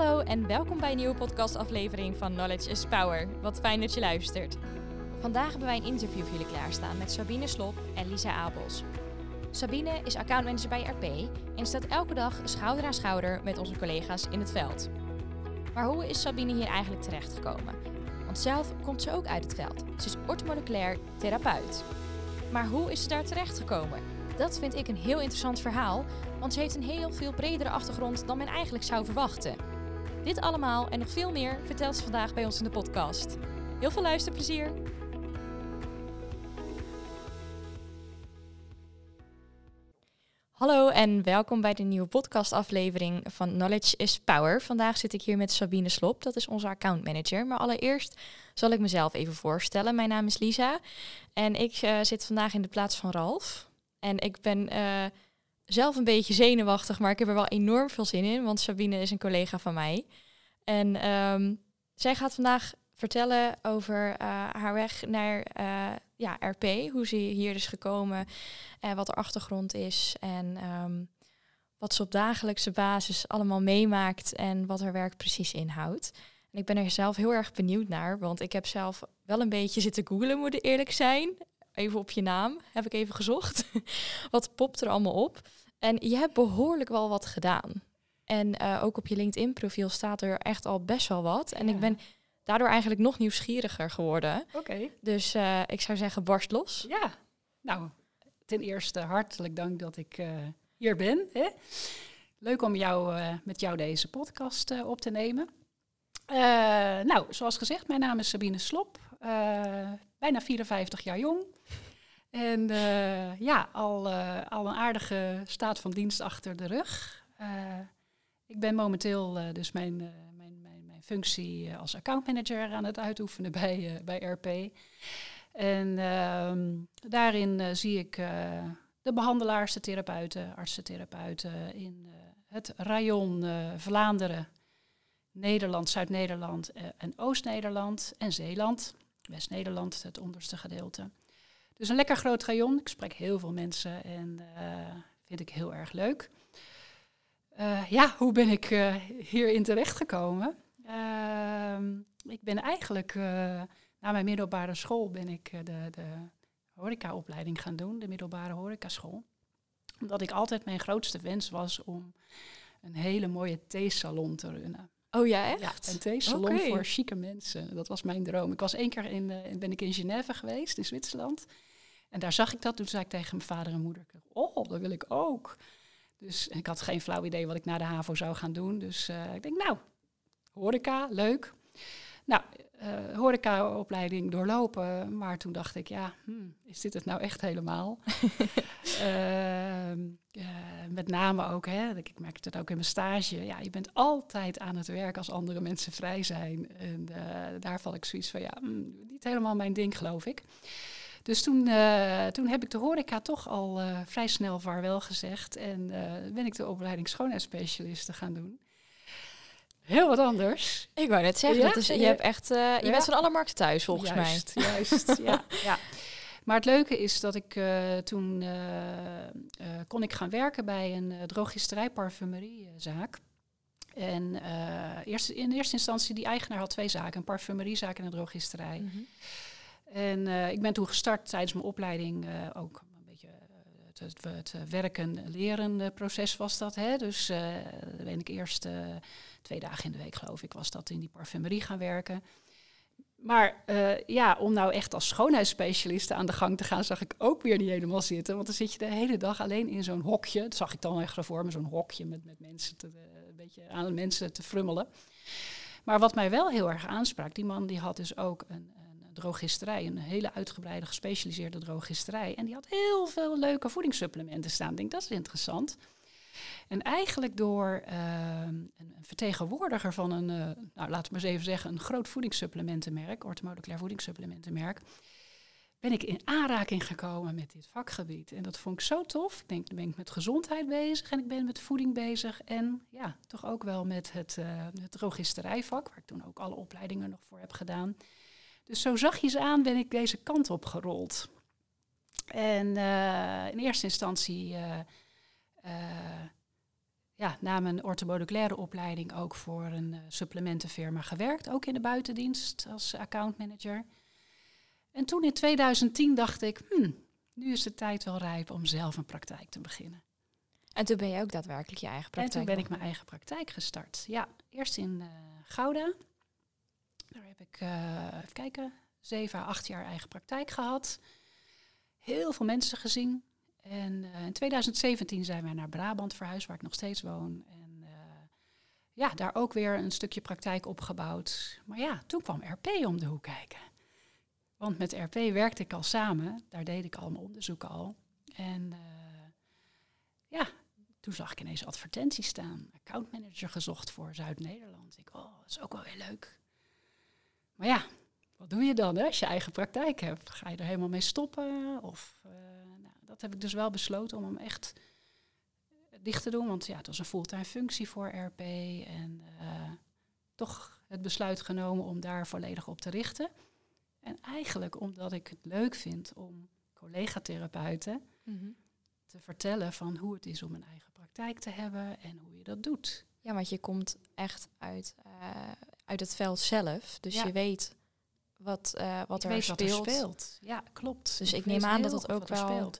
Hallo en welkom bij een nieuwe podcastaflevering van Knowledge is Power. Wat fijn dat je luistert. Vandaag hebben wij een interview voor jullie klaarstaan met Sabine Slop en Lisa Abels. Sabine is accountmanager bij RP en staat elke dag schouder aan schouder met onze collega's in het veld. Maar hoe is Sabine hier eigenlijk terechtgekomen? Want zelf komt ze ook uit het veld. Ze is orthomoleculair therapeut. Maar hoe is ze daar terechtgekomen? Dat vind ik een heel interessant verhaal, want ze heeft een heel veel bredere achtergrond dan men eigenlijk zou verwachten. Dit allemaal en nog veel meer vertelt ze vandaag bij ons in de podcast. Heel veel luisterplezier! Hallo en welkom bij de nieuwe podcastaflevering van Knowledge is Power. Vandaag zit ik hier met Sabine Slop, dat is onze accountmanager. Maar allereerst zal ik mezelf even voorstellen. Mijn naam is Lisa en ik uh, zit vandaag in de plaats van Ralf. En ik ben uh, zelf een beetje zenuwachtig, maar ik heb er wel enorm veel zin in, want Sabine is een collega van mij. En um, zij gaat vandaag vertellen over uh, haar weg naar uh, ja, RP, hoe ze hier is gekomen en wat haar achtergrond is en um, wat ze op dagelijkse basis allemaal meemaakt en wat haar werk precies inhoudt. En ik ben er zelf heel erg benieuwd naar, want ik heb zelf wel een beetje zitten googlen, moet ik eerlijk zijn. Even op je naam heb ik even gezocht. wat popt er allemaal op? En je hebt behoorlijk wel wat gedaan. En uh, ook op je LinkedIn-profiel staat er echt al best wel wat. En ja. ik ben daardoor eigenlijk nog nieuwsgieriger geworden. Oké. Okay. Dus uh, ik zou zeggen, barst los. Ja, nou, ten eerste hartelijk dank dat ik uh, hier ben. Hè? Leuk om jou, met jou deze podcast op te nemen. nou, zoals gezegd, mijn naam is Sabine Slop. bijna 54 jaar jong. En ja, al, al een aardige staat van dienst achter de rug. ik ben momenteel dus mijn functie als accountmanager aan het uitoefenen bij, uh, bij RP. En uh, daarin uh, zie ik uh, de behandelaars, de therapeuten, artsen-therapeuten in het rayon Vlaanderen, Nederland, Zuid-Nederland en Oost-Nederland en Zeeland. West-Nederland, het onderste gedeelte. Dus een lekker groot rayon. Ik spreek heel veel mensen en vind ik heel erg leuk. ja, hoe ben ik hierin terechtgekomen? Uh, ik ben eigenlijk na mijn middelbare school ben ik de, de horecaopleiding gaan doen, de middelbare horecaschool. Omdat ik altijd mijn grootste wens was om een hele mooie theesalon te runnen. Oh ja, echt? Ja, een theesalon okay. voor chique mensen. Dat was mijn droom. Ik was één keer in, uh, ben ik in Genève geweest, in Zwitserland. En daar zag ik dat. Toen zei ik tegen mijn vader en moeder, oh, dat wil ik ook. Dus ik had geen flauw idee wat ik na de HAVO zou gaan doen. Dus uh, ik denk, nou, horeca, leuk. Nou, uh, horecaopleiding doorlopen, maar toen dacht ik, ja, hmm, is dit het nou echt helemaal? uh, uh, met name ook, hè, ik merkte het ook in mijn stage, ja, je bent altijd aan het werk als andere mensen vrij zijn. En eh, daar val ik zoiets van, ja, hmm, niet helemaal mijn ding, geloof ik. Dus toen, uh, toen heb ik de horeca toch al uh, vrij snel vaarwel gezegd en uh, ben ik de opleiding schoonheidsspecialisten gaan doen. Heel wat anders. Ik wou net zeggen, ja? dat is, je, hebt echt, je bent van alle markten thuis volgens juist, mij. Juist, ja, ja. Maar het leuke is dat ik toen kon ik gaan werken bij een drogisterij parfumeriezaak. En eerst, in eerste instantie, die eigenaar had twee zaken, een parfumeriezaak en een drogisterij. Mm -hmm. En ik ben toen gestart tijdens mijn opleiding ook het, het, het werken-leren proces was dat. Hè? Dus uh, ben ik eerst twee dagen in de week, geloof ik, was dat in die parfumerie gaan werken. Maar ja, om nou echt als schoonheidsspecialiste aan de gang te gaan, zag ik ook weer niet helemaal zitten. Want dan zit je de hele dag alleen in zo'n hokje. Dat zag ik dan echt voor me, zo'n hokje met, met mensen te, een beetje aan mensen te frummelen. Maar wat mij wel heel erg aansprak, die man die had dus ook een, drogisterij, een hele uitgebreide gespecialiseerde drogisterij. En die had heel veel leuke voedingssupplementen staan. Ik denk, dat is interessant. En eigenlijk door uh, een, vertegenwoordiger van een, uh, nou laten we maar eens even zeggen, een groot voedingssupplementenmerk, orthomoleculair voedingssupplementenmerk, ben ik in aanraking gekomen met dit vakgebied. En dat vond ik zo tof. Ik denk, dan ben ik met gezondheid bezig en ik ben met voeding bezig. En ja, toch ook wel met het, uh, het drogisterijvak, waar ik toen ook alle opleidingen nog voor heb gedaan. Dus zo zachtjes aan ben ik deze kant op gerold. En uh, in eerste instantie uh, uh, ja, na mijn orthomoleculaire opleiding ook voor een supplementenfirma gewerkt. Ook in de buitendienst als accountmanager. En toen in 2010 dacht ik, hmm, nu is de tijd wel rijp om zelf een praktijk te beginnen. En toen ben je ook daadwerkelijk je eigen praktijk. En toen ben ik mijn eigen praktijk gestart. Ja, eerst in Gouda. Daar heb ik, uh, even kijken, zeven, acht jaar eigen praktijk gehad. Heel veel mensen gezien. En uh, in 2017 zijn wij naar Brabant verhuisd, waar ik nog steeds woon. En ja, daar ook weer een stukje praktijk opgebouwd. Maar ja, toen kwam RP om de hoek kijken. Want met RP werkte ik al samen. Daar deed ik al mijn onderzoeken al. En ja, toen zag ik ineens advertenties staan. Accountmanager gezocht voor Zuid-Nederland. Ik, oh, dat is ook wel heel leuk. Maar ja, wat doe je dan hè, als je eigen praktijk hebt? Ga je er helemaal mee stoppen? Of, uh, nou, dat heb ik dus wel besloten om hem echt dicht te doen. Want ja, het was een fulltime functie voor RP. En uh, toch het besluit genomen om daar volledig op te richten. En eigenlijk omdat ik het leuk vind om collega-therapeuten mm te vertellen van hoe het is om een eigen praktijk te hebben en hoe je dat doet. Ja, want je komt echt uit, uh, uit het veld zelf. Dus je weet wat, uh, wat, er, weet speelt. wat er speelt. Ja, klopt. Dus ik, neem aan dat het ook wel speelt.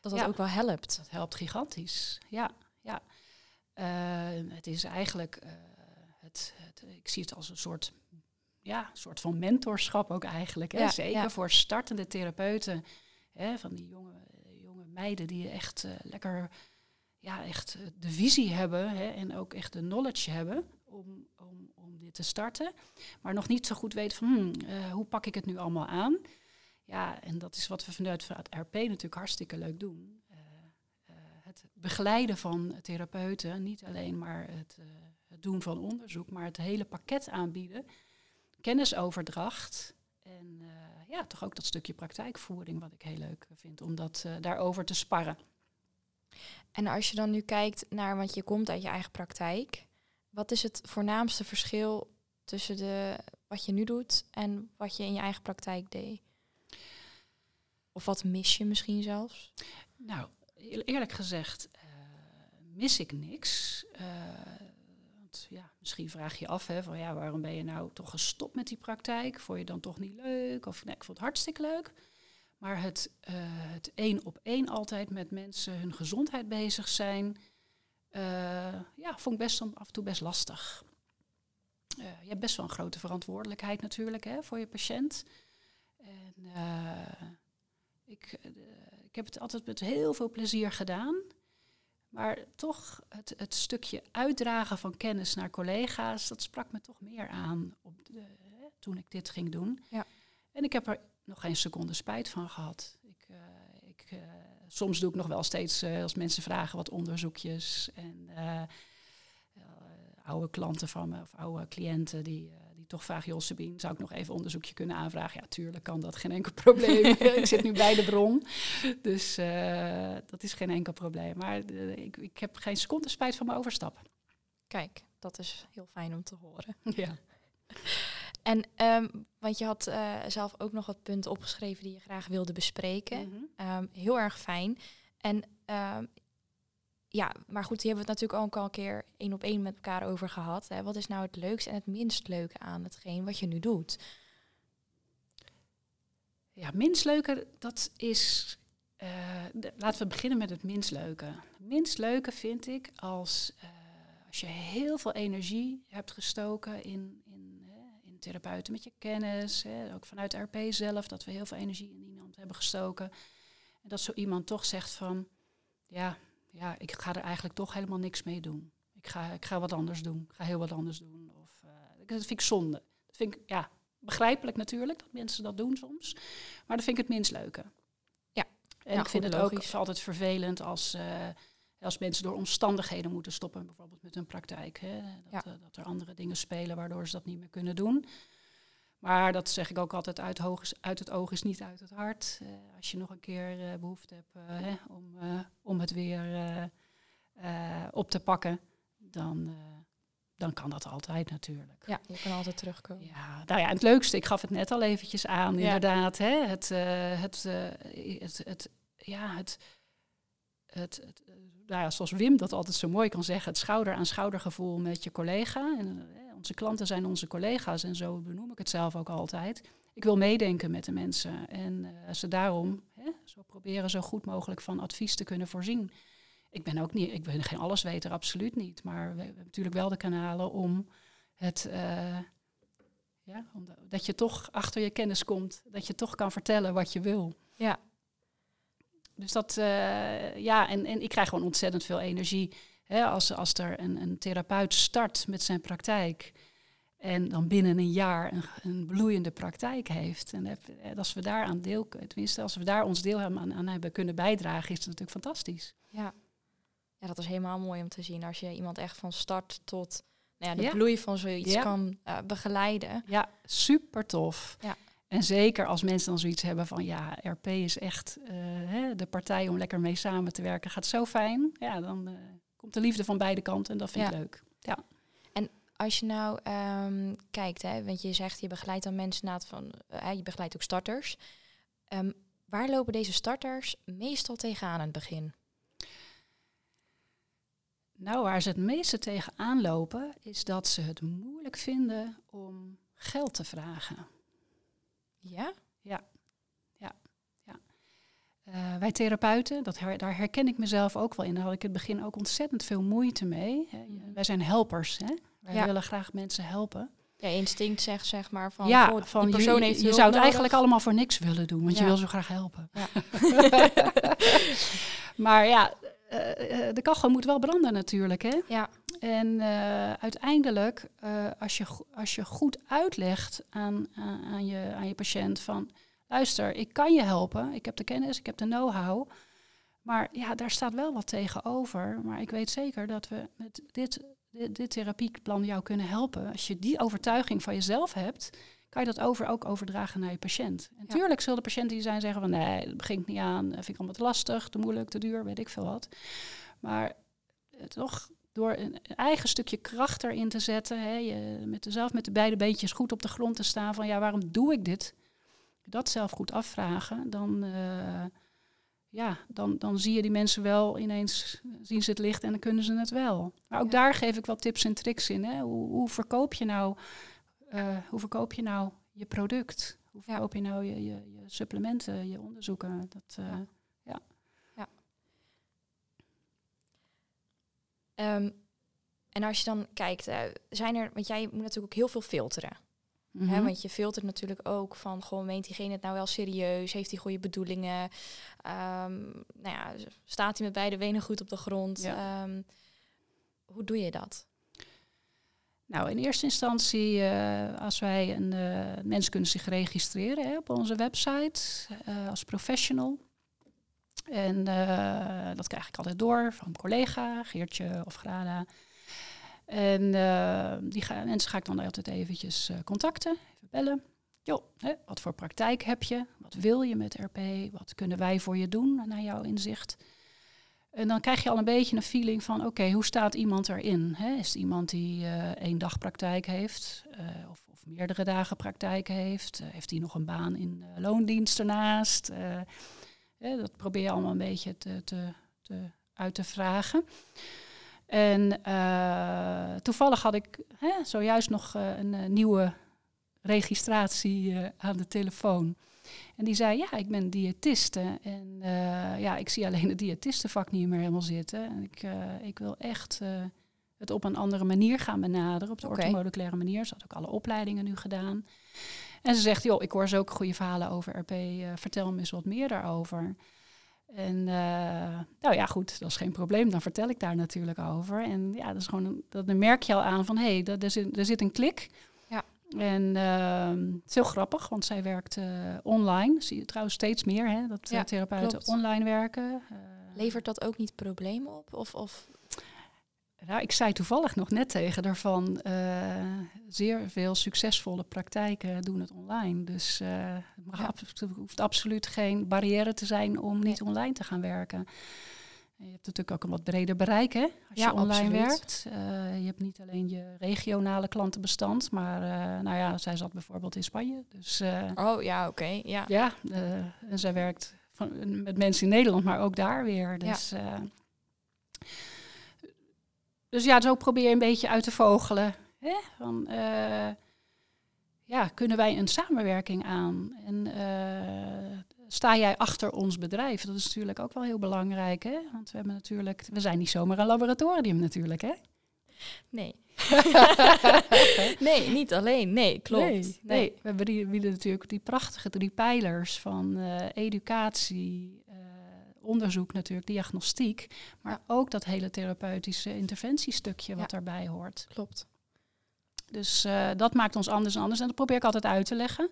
Dat het ook wel helpt. Dat helpt gigantisch. Ja, ja. Uh, het is eigenlijk, het, het, ik zie het als een soort, ja, soort van mentorschap ook eigenlijk. Hè? Ja, Zeker voor startende therapeuten. Hè, van die jonge meiden die echt lekker ja, echt eh, de visie hebben hè, en ook echt de knowledge hebben om, om, om dit te starten. Maar nog niet zo goed weten van hmm, uh, hoe pak ik het nu allemaal aan. Ja, en dat is wat we vanuit het RP natuurlijk hartstikke leuk doen. Uh, het begeleiden van therapeuten, niet alleen maar het, het doen van onderzoek, maar het hele pakket aanbieden. Kennisoverdracht en ja, toch ook dat stukje praktijkvoering, wat ik heel leuk vind, om dat daarover te sparren. En als je dan nu kijkt naar, want je komt uit je eigen praktijk, wat is het voornaamste verschil tussen de, wat je nu doet en wat je in je eigen praktijk deed? Of wat mis je misschien zelfs? Nou, eerlijk gezegd uh, mis ik niks. Uh, ja, misschien vraag je af hè, waarom ben je nou toch gestopt met die praktijk? Vond je dan toch niet leuk? Of ik vond het hartstikke leuk. Maar het, uh, het één op één altijd met mensen hun gezondheid bezig zijn, uh, ja, vond ik best af en toe best lastig. Uh, je hebt best wel een grote verantwoordelijkheid natuurlijk hè, voor je patiënt. En ik, ik heb het altijd met heel veel plezier gedaan. Maar toch het, het, stukje uitdragen van kennis naar collega's, dat sprak me toch meer aan op de, hè, toen ik dit ging doen. Ja. En ik heb er nog geen seconde spijt van gehad. Ik, uh, ik, uh, soms doe ik nog wel steeds, uh, als mensen vragen, wat onderzoekjes. En oude klanten van me of oude cliënten die toch vraag, joh Sabine, zou ik nog even onderzoekje kunnen aanvragen? Ja, tuurlijk kan dat, geen enkel probleem. ik zit nu bij de bron, dus uh, dat is geen enkel probleem. Maar uh, ik, ik heb geen seconde spijt van mijn overstap. Kijk, dat is heel fijn om te horen. Ja. En um, want je had uh, zelf ook nog wat punten opgeschreven die je graag wilde bespreken. Mm -hmm. um, heel erg fijn. En um, ja, maar goed, die hebben we het natuurlijk ook al een keer één op één met elkaar over gehad. Hè. Wat is nou het leukste en het minst leuke aan hetgeen wat je nu doet? Ja, minst leuke, dat is. Uh, de, laten we beginnen met het minst leuke. Minst leuke vind ik als, uh, als je heel veel energie hebt gestoken in therapeuten met je kennis. Hè, ook vanuit RP zelf, dat we heel veel energie in iemand hebben gestoken. En dat zo iemand toch zegt van, ja, ja, ik ga er eigenlijk toch helemaal niks mee doen. Ik ga, ik ga wat anders doen. Ik ga heel wat anders doen. Of, uh, dat vind ik zonde. Dat vind ik, ja, begrijpelijk natuurlijk dat mensen dat doen soms. Maar dat vind ik het minst leuke. Ja. En ja, ik vind het logisch. ook altijd vervelend als, uh, als mensen door omstandigheden moeten stoppen, bijvoorbeeld met hun praktijk. Hè? Dat, ja. uh, dat er andere dingen spelen waardoor ze dat niet meer kunnen doen. Maar dat zeg ik ook altijd, uit, hoog is, uit het oog is niet uit het hart. Uh, als je nog een keer uh, behoefte hebt hè, om, om het weer op te pakken, dan, dan kan dat altijd natuurlijk. Ja, je kan altijd terugkomen. Ja, nou ja, en het leukste, ik gaf het net al eventjes aan, ja. inderdaad. Hè, het, het, het, het, ja, het het, het nou ja, zoals Wim dat altijd zo mooi kan zeggen, het schouder-aan-schouder gevoel met je collega. En, onze klanten zijn onze collega's en zo benoem ik het zelf ook altijd. Ik wil meedenken met de mensen en ze daarom hè, zo proberen zo goed mogelijk van advies te kunnen voorzien. Ik ben ook niet, ik ben geen allesweter, absoluut niet. Maar we hebben natuurlijk wel de kanalen om het, ja, dat je toch achter je kennis komt, dat je toch kan vertellen wat je wil. Ja. Dus dat, uh, ja, en, en ik krijg gewoon ontzettend veel energie. Hè, als, als er een, een therapeut start met zijn praktijk en dan binnen een jaar een, een bloeiende praktijk heeft. En als we daar aan deel, tenminste, als we daar ons deel aan, aan hebben kunnen bijdragen, is het natuurlijk fantastisch. Ja. ja, dat is helemaal mooi om te zien. Als je iemand echt van start tot nou ja, de bloei van zoiets kan uh, begeleiden. Ja, super tof. Ja. En zeker als mensen dan zoiets hebben van ja, RP is echt uh, hè, de partij om lekker mee samen te werken, gaat zo fijn. Ja, dan uh, komt de liefde van beide kanten en dat vind ik leuk. Ja. En als je nou um, kijkt, hè, want je zegt je begeleidt dan mensen na het van, je begeleidt ook starters. Um, waar lopen deze starters meestal tegenaan aan het begin? Nou, waar ze het meeste tegen aanlopen, is dat ze het moeilijk vinden om geld te vragen. Ja? Ja. ja. ja. Uh, wij therapeuten, dat daar herken ik mezelf ook wel in. Daar had ik in het begin ook ontzettend veel moeite mee. Mhm. Wij zijn helpers. Hè? Wij willen graag mensen helpen. Ja, instinct zegt zeg maar van, ja, van die persoon je, heeft je zou het eigenlijk allemaal voor niks willen doen, want je wil zo graag helpen. Ja. maar ja, uh, de kachel moet wel branden natuurlijk. Hè? Ja. En uh, uiteindelijk, als, je, als je goed uitlegt aan, aan, aan, je, aan je patiënt van... luister, ik kan je helpen, ik heb de kennis, ik heb de know-how... maar ja, daar staat wel wat tegenover. Maar ik weet zeker dat we met dit, dit, dit therapieplan jou kunnen helpen. Als je die overtuiging van jezelf hebt kan je dat over, ook overdragen naar je patiënt. En natuurlijk zullen de patiënten die zijn zeggen van nee, dat begint niet aan, vind ik allemaal te lastig, te moeilijk, te duur, weet ik veel wat. Maar eh, toch door een eigen stukje kracht erin te zetten, hè, je, met zelf met de beide beentjes goed op de grond te staan van ja, waarom doe ik dit? Dat zelf goed afvragen, dan, uh, ja, dan, dan zie je die mensen wel ineens, zien ze het licht en dan kunnen ze het wel. Maar ook daar geef ik wel tips en tricks in. Hè. Hoe, hoe verkoop je nou uh, hoe verkoop je nou je product? Hoe verkoop je nou je, je, je, supplementen, je onderzoeken? Dat, uh, ja. ja. Um, en als je dan kijkt, uh, zijn er, want jij moet natuurlijk ook heel veel filteren. Mm -hmm. hè, want je filtert natuurlijk ook van, gewoon meent diegene het nou wel serieus? Heeft hij goede bedoelingen? Um, nou ja, staat hij met beide benen goed op de grond? Ja. Um, hoe doe je dat? Nou, in eerste instantie, uh, als wij een uh, mensen kunnen zich registreren hè, op onze website uh, als professional. En dat krijg ik altijd door van een collega, Geertje of Grada. En die ga, mensen ga ik dan altijd eventjes contacten, even bellen. Jo, hè, wat voor praktijk heb je? Wat wil je met RP? Wat kunnen wij voor je doen naar jouw inzicht? En dan krijg je al een beetje een feeling van, oké, hoe staat iemand erin? Is het iemand die uh, één dag praktijk heeft uh, of, of, meerdere dagen praktijk heeft? Uh, heeft hij nog een baan in loondienst ernaast? dat probeer je allemaal een beetje te, te, te uit te vragen. En toevallig had ik hè, zojuist nog een nieuwe registratie aan de telefoon. En die zei, ja, ik ben diëtiste. En uh, ja, ik zie alleen het diëtistenvak niet meer helemaal zitten. En ik, uh, ik wil echt uh, het op een andere manier gaan benaderen. Op de okay. orthomoleculaire manier. Ze had ook alle opleidingen nu gedaan. En ze zegt, joh, ik hoor zo ook goede verhalen over RP. vertel me eens wat meer daarover. En nou ja, goed, dat is geen probleem. Dan vertel ik daar natuurlijk over. En ja, dat is gewoon, dat, dan merk je al aan van, hé, hey, er, zit, er zit een klik. En uh, het is heel grappig, want zij werkt uh, online. Zie je trouwens steeds meer, hè, dat ja, therapeuten klopt. online werken. Uh, Levert dat ook niet problemen op? Of, of? Nou, ik zei toevallig nog net tegen daarvan, zeer veel succesvolle praktijken doen het online. Dus het, mag ja. het hoeft absoluut geen barrière te zijn om niet online te gaan werken. Je hebt natuurlijk ook een wat breder bereik hè, als je online werkt. Uh, je hebt niet alleen je regionale klantenbestand, maar uh, nou ja, zij zat bijvoorbeeld in Spanje. Dus, uh, oh ja, oké. Okay, ja, ja en zij werkt van, met mensen in Nederland, maar ook daar weer. Dus ja, dus ja zo probeer je een beetje uit te vogelen. Hè? Van, ja, kunnen wij een samenwerking aan? En sta jij achter ons bedrijf? Dat is natuurlijk ook wel heel belangrijk, hè? Want we hebben natuurlijk, we zijn niet zomaar een laboratorium natuurlijk, hè? Nee. nee, niet alleen. Nee, klopt. Nee, nee. we hebben die, natuurlijk die prachtige drie pijlers van uh, educatie, uh, onderzoek natuurlijk, diagnostiek, maar ook dat hele therapeutische interventiestukje wat daarbij hoort. Klopt. Dus uh, dat maakt ons anders en anders en dat probeer ik altijd uit te leggen.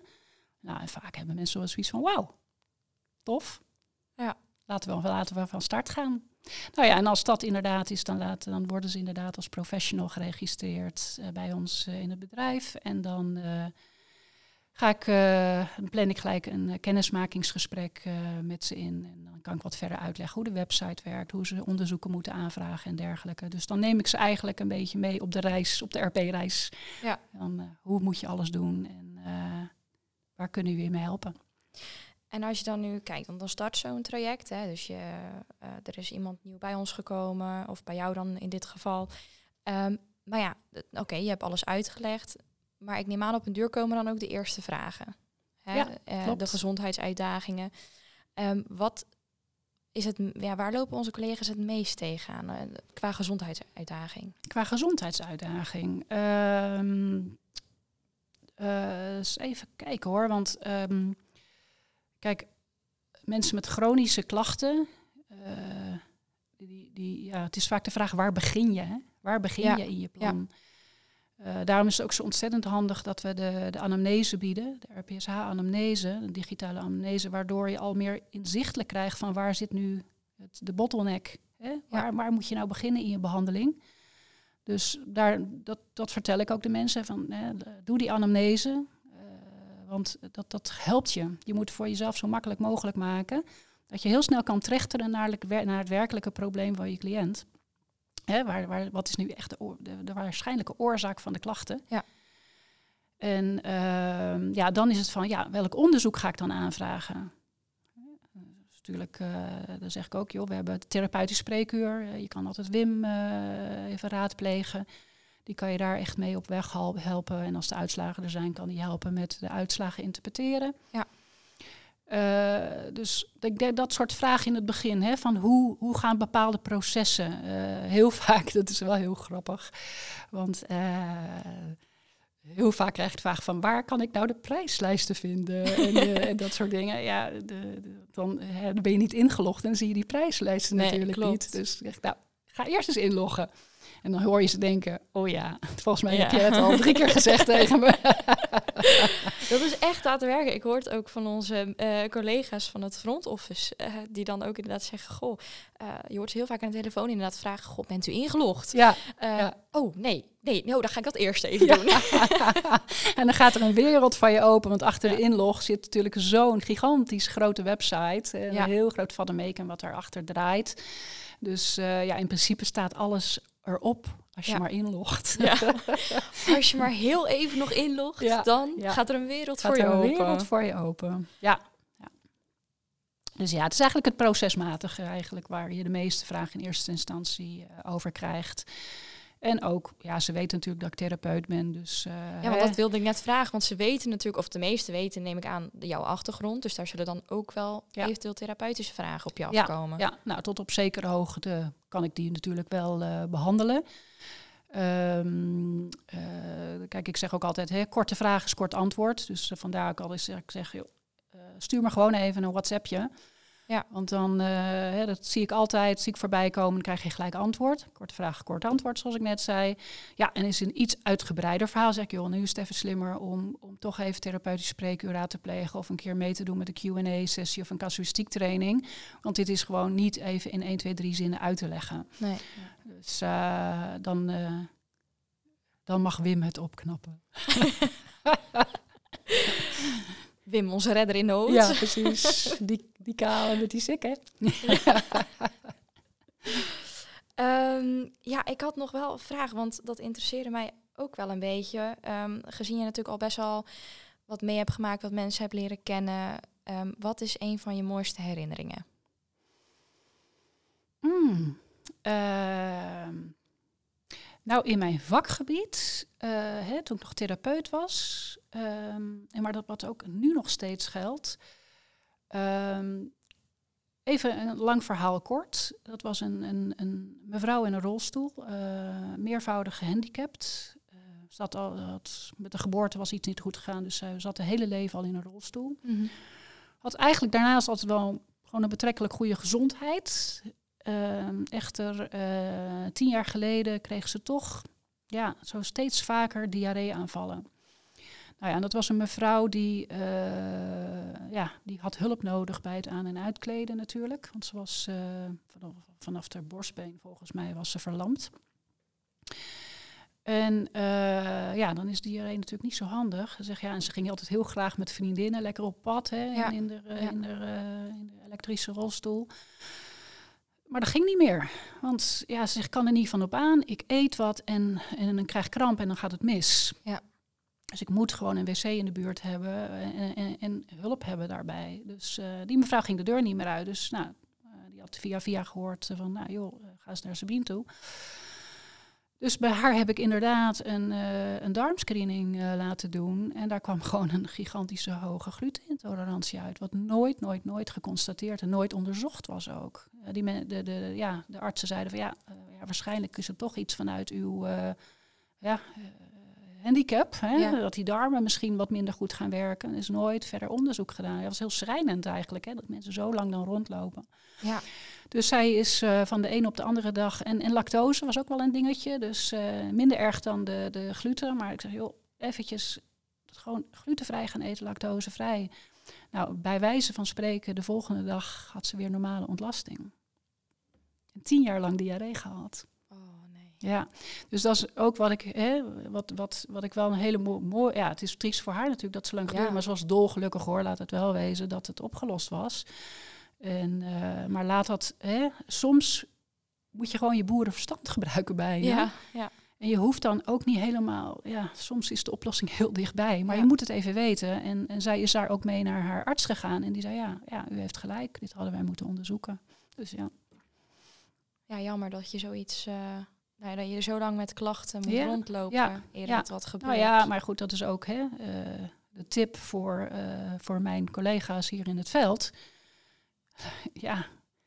Nou, en vaak hebben mensen wel zoiets van, wauw, tof. Ja. Laten we, laten we van start gaan. Nou ja, en als dat inderdaad is, dan, laten, dan worden ze inderdaad als professional geregistreerd uh, bij ons uh, in het bedrijf. En dan uh, ga ik, plan ik gelijk een kennismakingsgesprek met ze in. En dan kan ik wat verder uitleggen hoe de website werkt, hoe ze onderzoeken moeten aanvragen en dergelijke. Dus dan neem ik ze eigenlijk een beetje mee op de reis, op de RP-reis. Ja. Dan, hoe moet je alles doen en waar kunnen we je mee helpen? En als je dan nu kijkt, want dan start zo'n traject. Hè, dus je, uh, er is iemand nieuw bij ons gekomen, of bij jou dan in dit geval. Um, maar ja, oké, je hebt alles uitgelegd. Maar ik neem aan, op een deur komen dan ook de eerste vragen. Hè? Ja, uh, de gezondheidsuitdagingen. Um, wat is het, ja, waar lopen onze collega's het meest tegenaan uh, qua gezondheidsuitdaging? Qua gezondheidsuitdaging. Um, eens even kijken hoor, want Kijk, mensen met chronische klachten, uh, die, die, ja, het is vaak de vraag waar begin je? Hè? Waar begin je in je plan? Uh, daarom is het ook zo ontzettend handig dat we de, de anamnese bieden, de RPSH-anamnese, de digitale anamnese, waardoor je al meer inzichtelijk krijgt van waar zit nu het, de bottleneck? Hè? Waar, waar moet je nou beginnen in je behandeling? Dus daar, dat, dat vertel ik ook de mensen van, hè, doe die anamnese, want dat, dat helpt je. Je moet voor jezelf zo makkelijk mogelijk maken dat je heel snel kan trechteren naar, naar het werkelijke probleem van je cliënt. Hè, waar, waar, wat is nu echt de, de, de waarschijnlijke oorzaak van de klachten? Ja. En uh, ja, dan is het van, ja, welk onderzoek ga ik dan aanvragen? Dus natuurlijk, uh, dan zeg ik ook, joh, we hebben therapeutisch spreekuur. Uh, je kan altijd Wim uh, even raadplegen. Die kan je daar echt mee op weg helpen. En als de uitslagen er zijn, kan die helpen met de uitslagen interpreteren. Ja. Uh, dus ik denk dat soort vragen in het begin, hè, van hoe, hoe gaan bepaalde processen, uh, heel vaak, dat is wel heel grappig, want uh, heel vaak krijg je de vraag van waar kan ik nou de prijslijsten vinden en, en dat soort dingen. Ja, de, de, dan, dan, ben je niet ingelogd en dan zie je die prijslijsten nee, natuurlijk klopt. niet. Dus nou, ga eerst eens inloggen. En dan hoor je ze denken, oh ja, volgens mij heb je het al drie keer gezegd tegen me. Dat is echt aan te werken. Ik hoor het ook van onze uh, collega's van het front office, uh, die dan ook inderdaad zeggen, goh, uh, je hoort heel vaak aan de telefoon inderdaad vragen, goh, bent u ingelogd? Ja. ja. Oh, nee, nee, nou, dan ga ik dat eerst even doen. en dan gaat er een wereld van je open, want achter de inlog zit natuurlijk zo'n gigantisch grote website, en een heel groot vademeken wat daarachter draait. Dus ja, in principe staat alles erop als je maar inlogt. Ja. als je maar heel even nog inlogt, dan gaat er een wereld voor je open. een wereld voor je open. Ja. Dus ja, het is eigenlijk het procesmatige eigenlijk waar je de meeste vragen in eerste instantie uh, over krijgt. En ook, ja, ze weten natuurlijk dat ik therapeut ben. Dus, uh, ja, want dat wilde ik net vragen. Want ze weten natuurlijk, of de meeste weten, neem ik aan, jouw achtergrond. Dus daar zullen dan ook wel eventueel therapeutische vragen op je afkomen. Ja, nou, tot op zekere hoogte kan ik die natuurlijk wel uh, behandelen. Um, uh, kijk, ik zeg ook altijd, hè, korte vraag is kort antwoord. Dus vandaar ook al eens ik zeg, joh, stuur me gewoon even een WhatsAppje. Ja. Want dan, uh, hè, dat zie ik altijd, zie ik voorbij komen, dan krijg je gelijk antwoord. Korte vraag, kort antwoord, zoals ik net zei. Ja, en is een iets uitgebreider verhaal, zeg ik, joh, nu is het even slimmer om, om toch even therapeutisch spreekuur aan te plegen of een keer mee te doen met een Q&A-sessie of een casuïstiek training. Want dit is gewoon niet even in 1, 2, 3 zinnen uit te leggen. Nee. Dus uh, dan, uh, dan mag Wim het opknappen. Wim, onze redder in nood. Ja, precies. Die, die kale met die sik, hè? um, ja, ik had nog wel een vraag, want dat interesseerde mij ook wel een beetje. Um, gezien je natuurlijk al best wel wat mee hebt gemaakt, wat mensen hebt leren kennen. Ehm, wat is een van je mooiste herinneringen? Mm, ehm, nou, in mijn vakgebied, uh, hè, toen ik nog therapeut was, ehm, en maar dat wat ook nu nog steeds geldt. Ehm, even een lang verhaal kort. Dat was een, een, een mevrouw in een rolstoel, uh, meervoudig gehandicapt. Uh, zat al, had, met de geboorte was iets niet goed gegaan, dus zij zat het hele leven al in een rolstoel. Mm Had eigenlijk daarnaast altijd wel gewoon een betrekkelijk goede gezondheid. Ehm, echter, uh, tien jaar geleden kreeg ze toch ja, zo steeds vaker diarree-aanvallen. Nou ja, en dat was een mevrouw die, uh, ja, die had hulp nodig bij het aan- en uitkleden natuurlijk. Want ze was uh, vanaf, vanaf haar borstbeen volgens mij was ze verlamd. En uh, ja, dan is diarree natuurlijk niet zo handig. Zeg, ja, en ze ging altijd heel graag met vriendinnen lekker op pad hè, ja. in, de, ja. in, de, in de elektrische rolstoel. Maar dat ging niet meer. Want ja, ze zegt, kan er niet van op aan. Ik eet wat en, en dan krijg ik kramp en dan gaat het mis. Ja. Dus ik moet gewoon een wc in de buurt hebben en, en, en hulp hebben daarbij. Dus uh, die mevrouw ging de deur niet meer uit. Dus nou, uh, die had via via gehoord van, nou joh, ga eens naar Sabine toe. Dus bij haar heb ik inderdaad een, uh, een darmscreening laten doen. En daar kwam gewoon een gigantische hoge glutenintolerantie uit. Wat nooit, nooit, nooit geconstateerd en nooit onderzocht was ook. Die men, de, de, ja, de artsen zeiden van ja, ja, waarschijnlijk is het toch iets vanuit uw ja, handicap. Hè? Ja. Dat die darmen misschien wat minder goed gaan werken. Er is nooit verder onderzoek gedaan. Dat was heel schrijnend eigenlijk, hè, dat mensen zo lang dan rondlopen. Ja. Dus zij is uh, van de een op de andere dag. En, en lactose was ook wel een dingetje. Dus uh, minder erg dan de, de gluten. Maar ik zeg, joh, eventjes gewoon glutenvrij gaan eten, lactosevrij. Nou, bij wijze van spreken, de volgende dag had ze weer normale ontlasting. En tien jaar lang diarree gehad. Ja, dus dat is ook wat ik, hè, wat, wat, wat ik wel een hele mooie. Ja, het is triest voor haar natuurlijk dat ze lang geduurd, ja. maar ze was dolgelukkig hoor, laat het wel wezen dat het opgelost was. En, uh, maar laat dat, hè, soms moet je gewoon je boerenverstand gebruiken bij je. Ja, ja. En je hoeft dan ook niet helemaal, ja, soms is de oplossing heel dichtbij, maar ja. je moet het even weten. En, en zij is daar ook mee naar haar arts gegaan en die zei, ja, ja, u heeft gelijk, dit hadden wij moeten onderzoeken. Dus ja. Ja, jammer dat je zoiets, uh, nou, dat je er zo lang met klachten moet ja. rondlopen, ja. eerder ja. wat gebeurt. Nou ja, maar goed, dat is ook hè, uh, de tip voor, voor mijn collega's hier in het veld ja,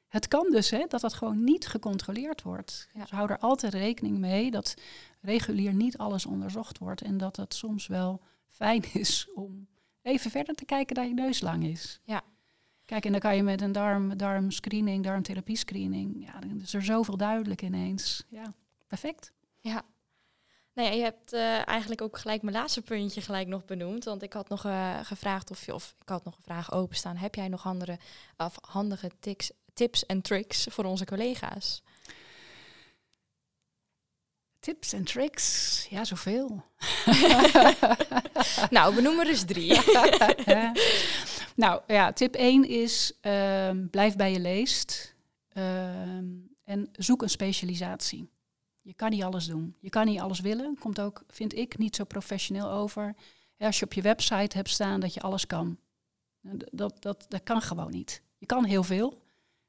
het kan dus hè, dat dat gewoon niet gecontroleerd wordt. Ja. Dus hou er altijd rekening mee dat regulier niet alles onderzocht wordt. En dat het soms wel fijn is om even verder te kijken dat je neus lang is. Ja. Kijk, en dan kan je met een darm, darmscreening, darmtherapiescreening, ja, dan is er zoveel duidelijk ineens. Ja, perfect. Ja. Nou ja, je hebt uh, eigenlijk ook gelijk mijn laatste puntje gelijk nog benoemd. Want ik had nog uh, gevraagd of je, of ik had nog een vraag openstaan. Heb jij nog andere of handige tics, tips en tricks voor onze collega's? Tips en tricks? Ja, zoveel. nou, we noemen er eens drie. nou ja, tip 1 is uh, blijf bij je leest en zoek een specialisatie. Je kan niet alles doen. Je kan niet alles willen. Komt ook, vind ik, niet zo professioneel over. Als je op je website hebt staan dat je alles kan. Dat, dat, dat kan gewoon niet. Je kan heel veel,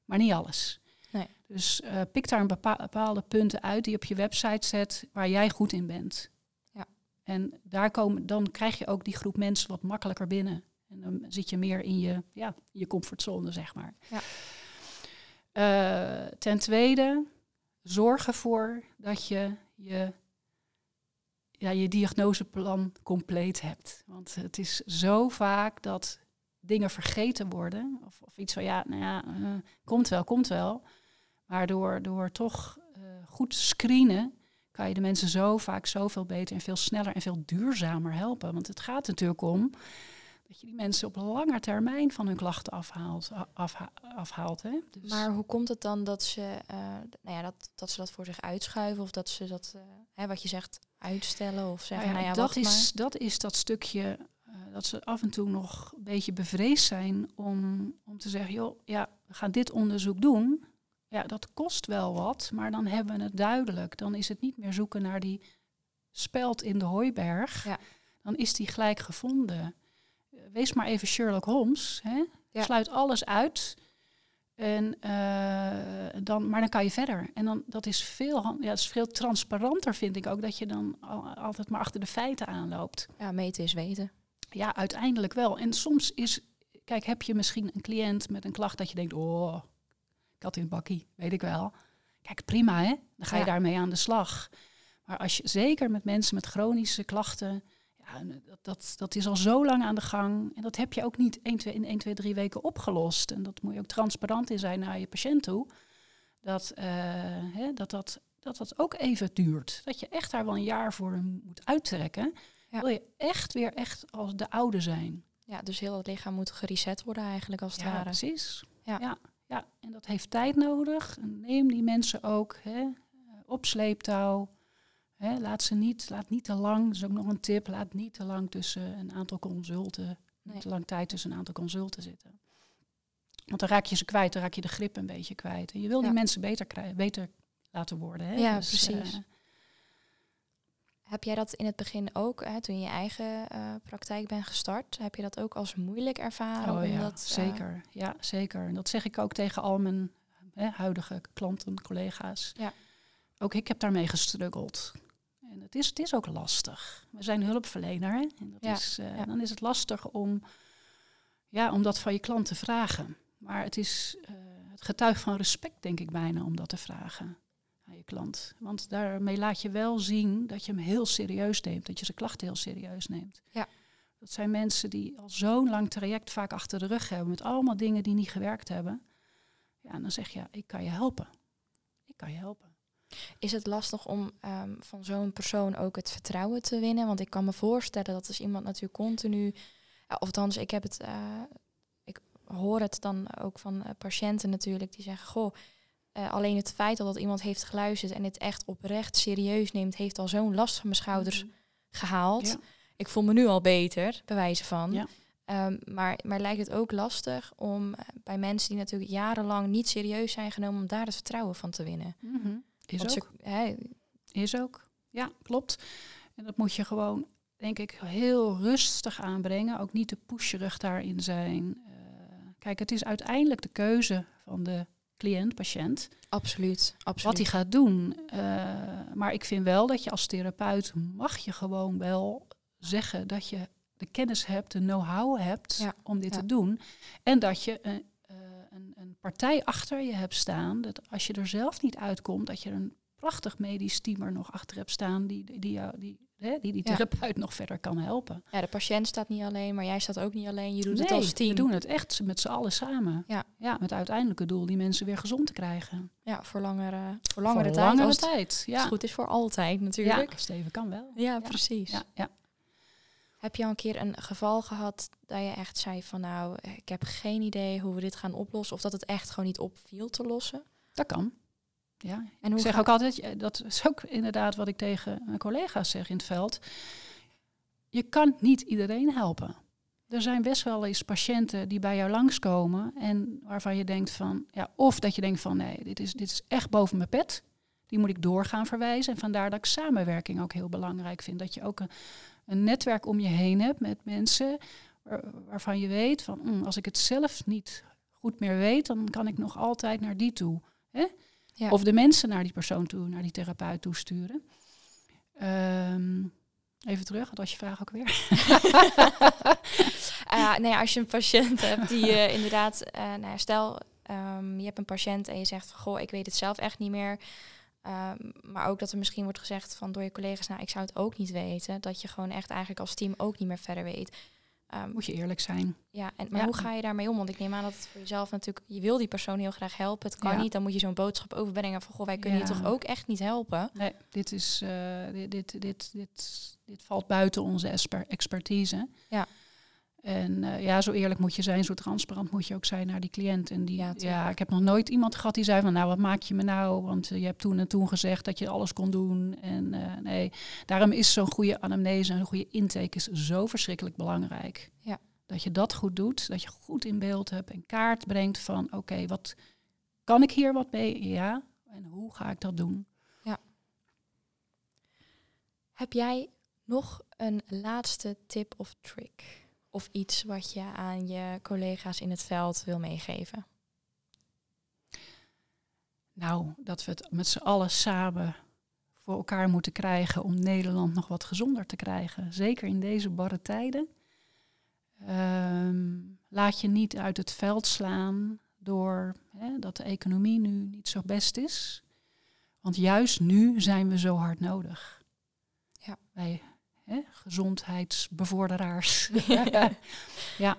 maar niet alles. Nee. Dus uh, pik daar een bepa bepaalde punten uit die je op je website zet waar jij goed in bent. Ja. En daar komen, dan krijg je ook die groep mensen wat makkelijker binnen. En dan zit je meer in je, ja, je comfortzone, zeg maar. Ja. Uh, ten tweede, zorg ervoor dat je je, ja, je diagnoseplan compleet hebt. Want het is zo vaak dat dingen vergeten worden. Of, of iets van, ja, nou ja, uh, komt wel, komt wel. Maar door, toch uh, goed screenen kan je de mensen zo vaak zoveel beter en veel sneller en veel duurzamer helpen. Want het gaat natuurlijk om dat je die mensen op lange termijn van hun klachten afhaalt. Afha afhaalt hè? Dus maar hoe komt het dan dat ze, uh, nou ja, dat, dat ze dat voor zich uitschuiven of dat ze dat, uh, hè, wat je zegt, uitstellen of zeggen, nou ja, nou ja dat, is, dat is dat stukje uh, dat ze af en toe nog een beetje bevreesd zijn om, om te zeggen, joh, ja, we gaan dit onderzoek doen. Ja, dat kost wel wat, maar dan hebben we het duidelijk. Dan is het niet meer zoeken naar die speld in de hooiberg. Ja. Dan is die gelijk gevonden wees maar even Sherlock Holmes. Hè? Ja. Sluit alles uit. En, eh, dan, maar dan kan je verder. En dan, dat, is veel, ja, dat is veel transparanter, vind ik ook, dat je dan al- altijd maar achter de feiten aanloopt. Ja, meten is weten. Ja, uiteindelijk wel. En soms is, kijk, heb je misschien een cliënt met een klacht dat je denkt, oh, kat in het bakkie, weet ik wel. Kijk, prima hè, dan ga je Ja. daarmee aan de slag. Maar als je, zeker met mensen met chronische klachten, ja, en dat, dat, dat is al zo lang aan de gang. En dat heb je ook niet 1, 2, in 1, 2, 3 weken opgelost. En dat moet je ook transparant in zijn naar je patiënt toe. Dat eh, hè, dat, dat, dat dat ook even duurt. Dat je echt daar wel een jaar voor moet uittrekken. Ja. Wil je echt weer echt als de oude zijn. Ja, dus heel het lichaam moet gereset worden eigenlijk als het Ja, ware. precies. Ja. Ja. Ja, en dat heeft tijd nodig. En neem die mensen ook hè, eh, op sleeptouw. Hè, laat ze niet, laat niet te lang, dat is ook nog een tip, laat niet te lang tussen een aantal consulten, Nee. niet te lang tijd tussen een aantal consulten zitten. Want dan raak je ze kwijt, dan raak je de grip een beetje kwijt. En je wil Ja. die mensen beter, krijgen, beter laten worden. Hè? Ja, Dus, precies. eh, Heb jij dat in het begin ook, hè, toen je je eigen eh, praktijk bent gestart, heb je dat ook als moeilijk ervaren? Oh ja, omdat, eh, zeker. Ja, zeker. En dat zeg ik ook tegen al mijn hè, huidige klanten, collega's. Ja. Ook ik heb daarmee gestruggeld. En het is, het is ook lastig. We zijn hulpverlener. Hè? En dat Ja, is, eh, ja. Dan is het lastig om, ja, om dat van je klant te vragen. Maar het is eh, het getuigt van respect, denk ik bijna, om dat te vragen aan je klant. Want daarmee laat je wel zien dat je hem heel serieus neemt. Dat je zijn klachten heel serieus neemt. Ja. Dat zijn mensen die al zo'n lang traject vaak achter de rug hebben. Met allemaal dingen die niet gewerkt hebben. Ja, en dan zeg je, ik kan je helpen. Ik kan je helpen. Is het lastig om ehm, van zo'n persoon ook het vertrouwen te winnen? Want ik kan me voorstellen dat als iemand natuurlijk continu, ja, of althans, ik heb het, eh, ik hoor het dan ook van eh, patiënten natuurlijk die zeggen, goh, eh, alleen het feit dat iemand heeft geluisterd en het echt oprecht serieus neemt, heeft al zo'n last van mijn schouders gehaald. Ja. Ik voel me nu al beter, bij wijze van. Ja. Ehm, maar, maar lijkt het ook lastig om eh, bij mensen die natuurlijk jarenlang niet serieus zijn genomen, om daar het vertrouwen van te winnen? Mhm. Is Want ook. ze- hè, Is ook. Ja, klopt. En dat moet je gewoon, denk ik, heel rustig aanbrengen. Ook niet te pusherig daarin zijn. Eh, kijk, het is uiteindelijk de keuze van de cliënt, patiënt, Absoluut, absoluut. wat hij gaat doen. Eh, maar ik vind wel dat je als therapeut mag je gewoon wel zeggen dat je de kennis hebt, de know-how hebt Ja, om dit ja. te doen. En dat je een partij achter je hebt staan. Dat als je er zelf niet uitkomt, dat je een prachtig medisch team er nog achter hebt staan die, die, die, jou- die, hè, die, die Ja. therapeut nog verder kan helpen. Ja, de patiënt staat niet alleen, maar jij staat ook niet alleen. Je doet het als team. we doen het echt met z'n allen samen. Ja. ja, met het uiteindelijke doel die mensen weer gezond te krijgen. Ja, voor langere, voor langere Voor tijd. langere als tijd. als Ja. het goed is voor altijd natuurlijk. Ja, Steven kan wel. Ja, precies. Ja, ja. Heb je al een keer een geval gehad dat je echt zei van nou, ik heb geen idee hoe we dit gaan oplossen. Of dat het echt gewoon niet opviel te lossen? Dat kan. Ja. En Ik hoe zeg ga- ook altijd, eh, dat is ook inderdaad wat ik tegen mijn collega's zeg in het veld. Je kan niet iedereen helpen. Er zijn best wel eens patiënten die bij jou langskomen en waarvan je denkt van, ja, of dat je denkt van nee, dit is, dit is echt boven mijn pet. Die moet ik doorgaan verwijzen. En vandaar dat ik samenwerking ook heel belangrijk vind. Dat je ook een, een netwerk om je heen hebt met mensen waar- waarvan je weet van, mm, als ik het zelf niet goed meer weet, dan kan ik nog altijd naar die toe. Hè? Ja. Of de mensen naar die persoon toe, naar die therapeut toe sturen. Ehm, even terug, wat was je vraag ook weer? Nee, als je een patiënt hebt die eh, inderdaad, eh, nou ja, stel ehm, je hebt een patiënt en je zegt goh, ik weet het zelf echt niet meer. Ehm, maar ook dat er misschien wordt gezegd van door je collega's, nou ik zou het ook niet weten. Dat je gewoon echt eigenlijk als team ook niet meer verder weet. Ehm, Moet je eerlijk zijn. ja, en, maar Ja. hoe ga je daarmee om? Want ik neem aan dat het voor jezelf natuurlijk, je wil die persoon heel graag helpen. Het kan Ja. niet, dan moet je zo'n boodschap overbrengen van goh, wij kunnen je toch ook echt niet helpen. Nee, dit, is, eh, dit, dit, dit, dit, dit valt buiten onze expertise. Ja. En eh, ja, zo eerlijk moet je zijn, zo transparant moet je ook zijn naar die cliënt. En die, Ja, ja, ik heb nog nooit iemand gehad die zei van, nou, wat maak je me nou? Want eh, je hebt toen en toen gezegd dat je alles kon doen. En eh, nee, daarom is zo'n goede anamnese en een goede intake is zo verschrikkelijk belangrijk. Ja. Dat je dat goed doet, dat je goed in beeld hebt en kaart brengt van, oké, wat kan ik hier wat mee? Ja. En hoe ga ik dat doen? Heb jij nog een laatste tip of trick of iets wat je aan je collega's in het veld wil meegeven? Nou, dat we het met z'n allen samen voor elkaar moeten krijgen om Nederland nog wat gezonder te krijgen. Zeker in deze barre tijden. Ehm, laat je niet uit het veld slaan door hè, dat de economie nu niet zo best is. Want juist nu zijn we zo hard nodig. Ja. Wij gezondheidsbevorderaars. ja, ja.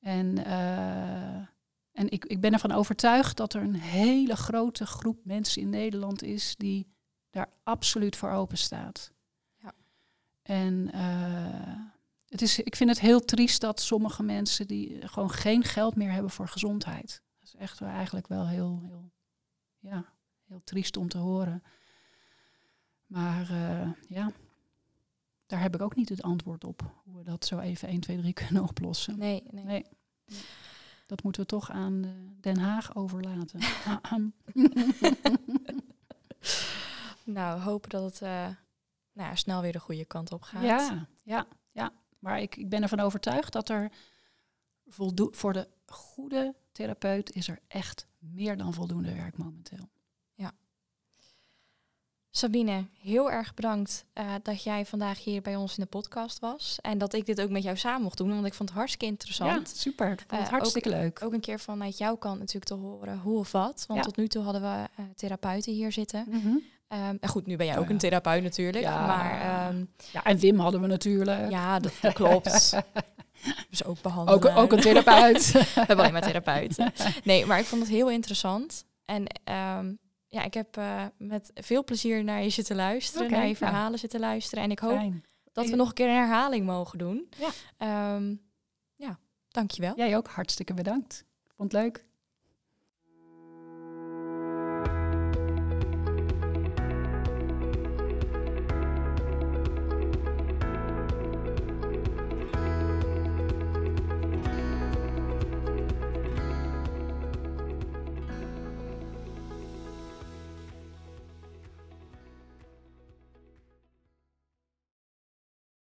En, uh, en ik, ik ben ervan overtuigd dat er een hele grote groep mensen in Nederland is die daar absoluut voor open staat. Ja. En uh, het is, ik vind het heel triest dat sommige mensen die gewoon geen geld meer hebben voor gezondheid. Dat is echt eigenlijk wel heel, heel, ja, heel triest om te horen. Maar uh, ja, daar heb ik ook niet het antwoord op. Hoe we dat zo even 1, 2, 3 kunnen oplossen. Nee, nee. nee. Dat moeten we toch aan Den Haag overlaten. nou, hopen dat het uh, nou snel weer de goede kant op gaat. Ja, ja, ja. Maar ik, ik ben ervan overtuigd dat er voor de goede therapeut is er echt meer dan voldoende werk momenteel. Sabine, heel erg bedankt uh, dat jij vandaag hier bij ons in de podcast was. En dat ik dit ook met jou samen mocht doen, want ik vond het hartstikke interessant. Ja, super. Ik vond het uh, hartstikke ook, leuk. Ook een keer vanuit jouw kant natuurlijk te horen hoe of wat. Want Ja. tot nu toe hadden we uh, therapeuten hier zitten. Mhm. Ehm, en goed, nu ben jij ook Oh ja. een therapeut natuurlijk. Ja. Maar ehm, Ja, en Wim hadden we natuurlijk. ja, dat, dat klopt. dus ook behandelen. ook, ook een therapeut. We hebben alleen maar therapeuten. Nee, maar ik vond het heel interessant. En ehm, ja, ik heb eh, met veel plezier naar je zitten luisteren, naar je ja. verhalen zitten luisteren. En ik hoop Fijn. dat we nog een keer een herhaling mogen doen. Ja. Ehm, ja, dankjewel. Jij ook hartstikke bedankt. Vond het leuk.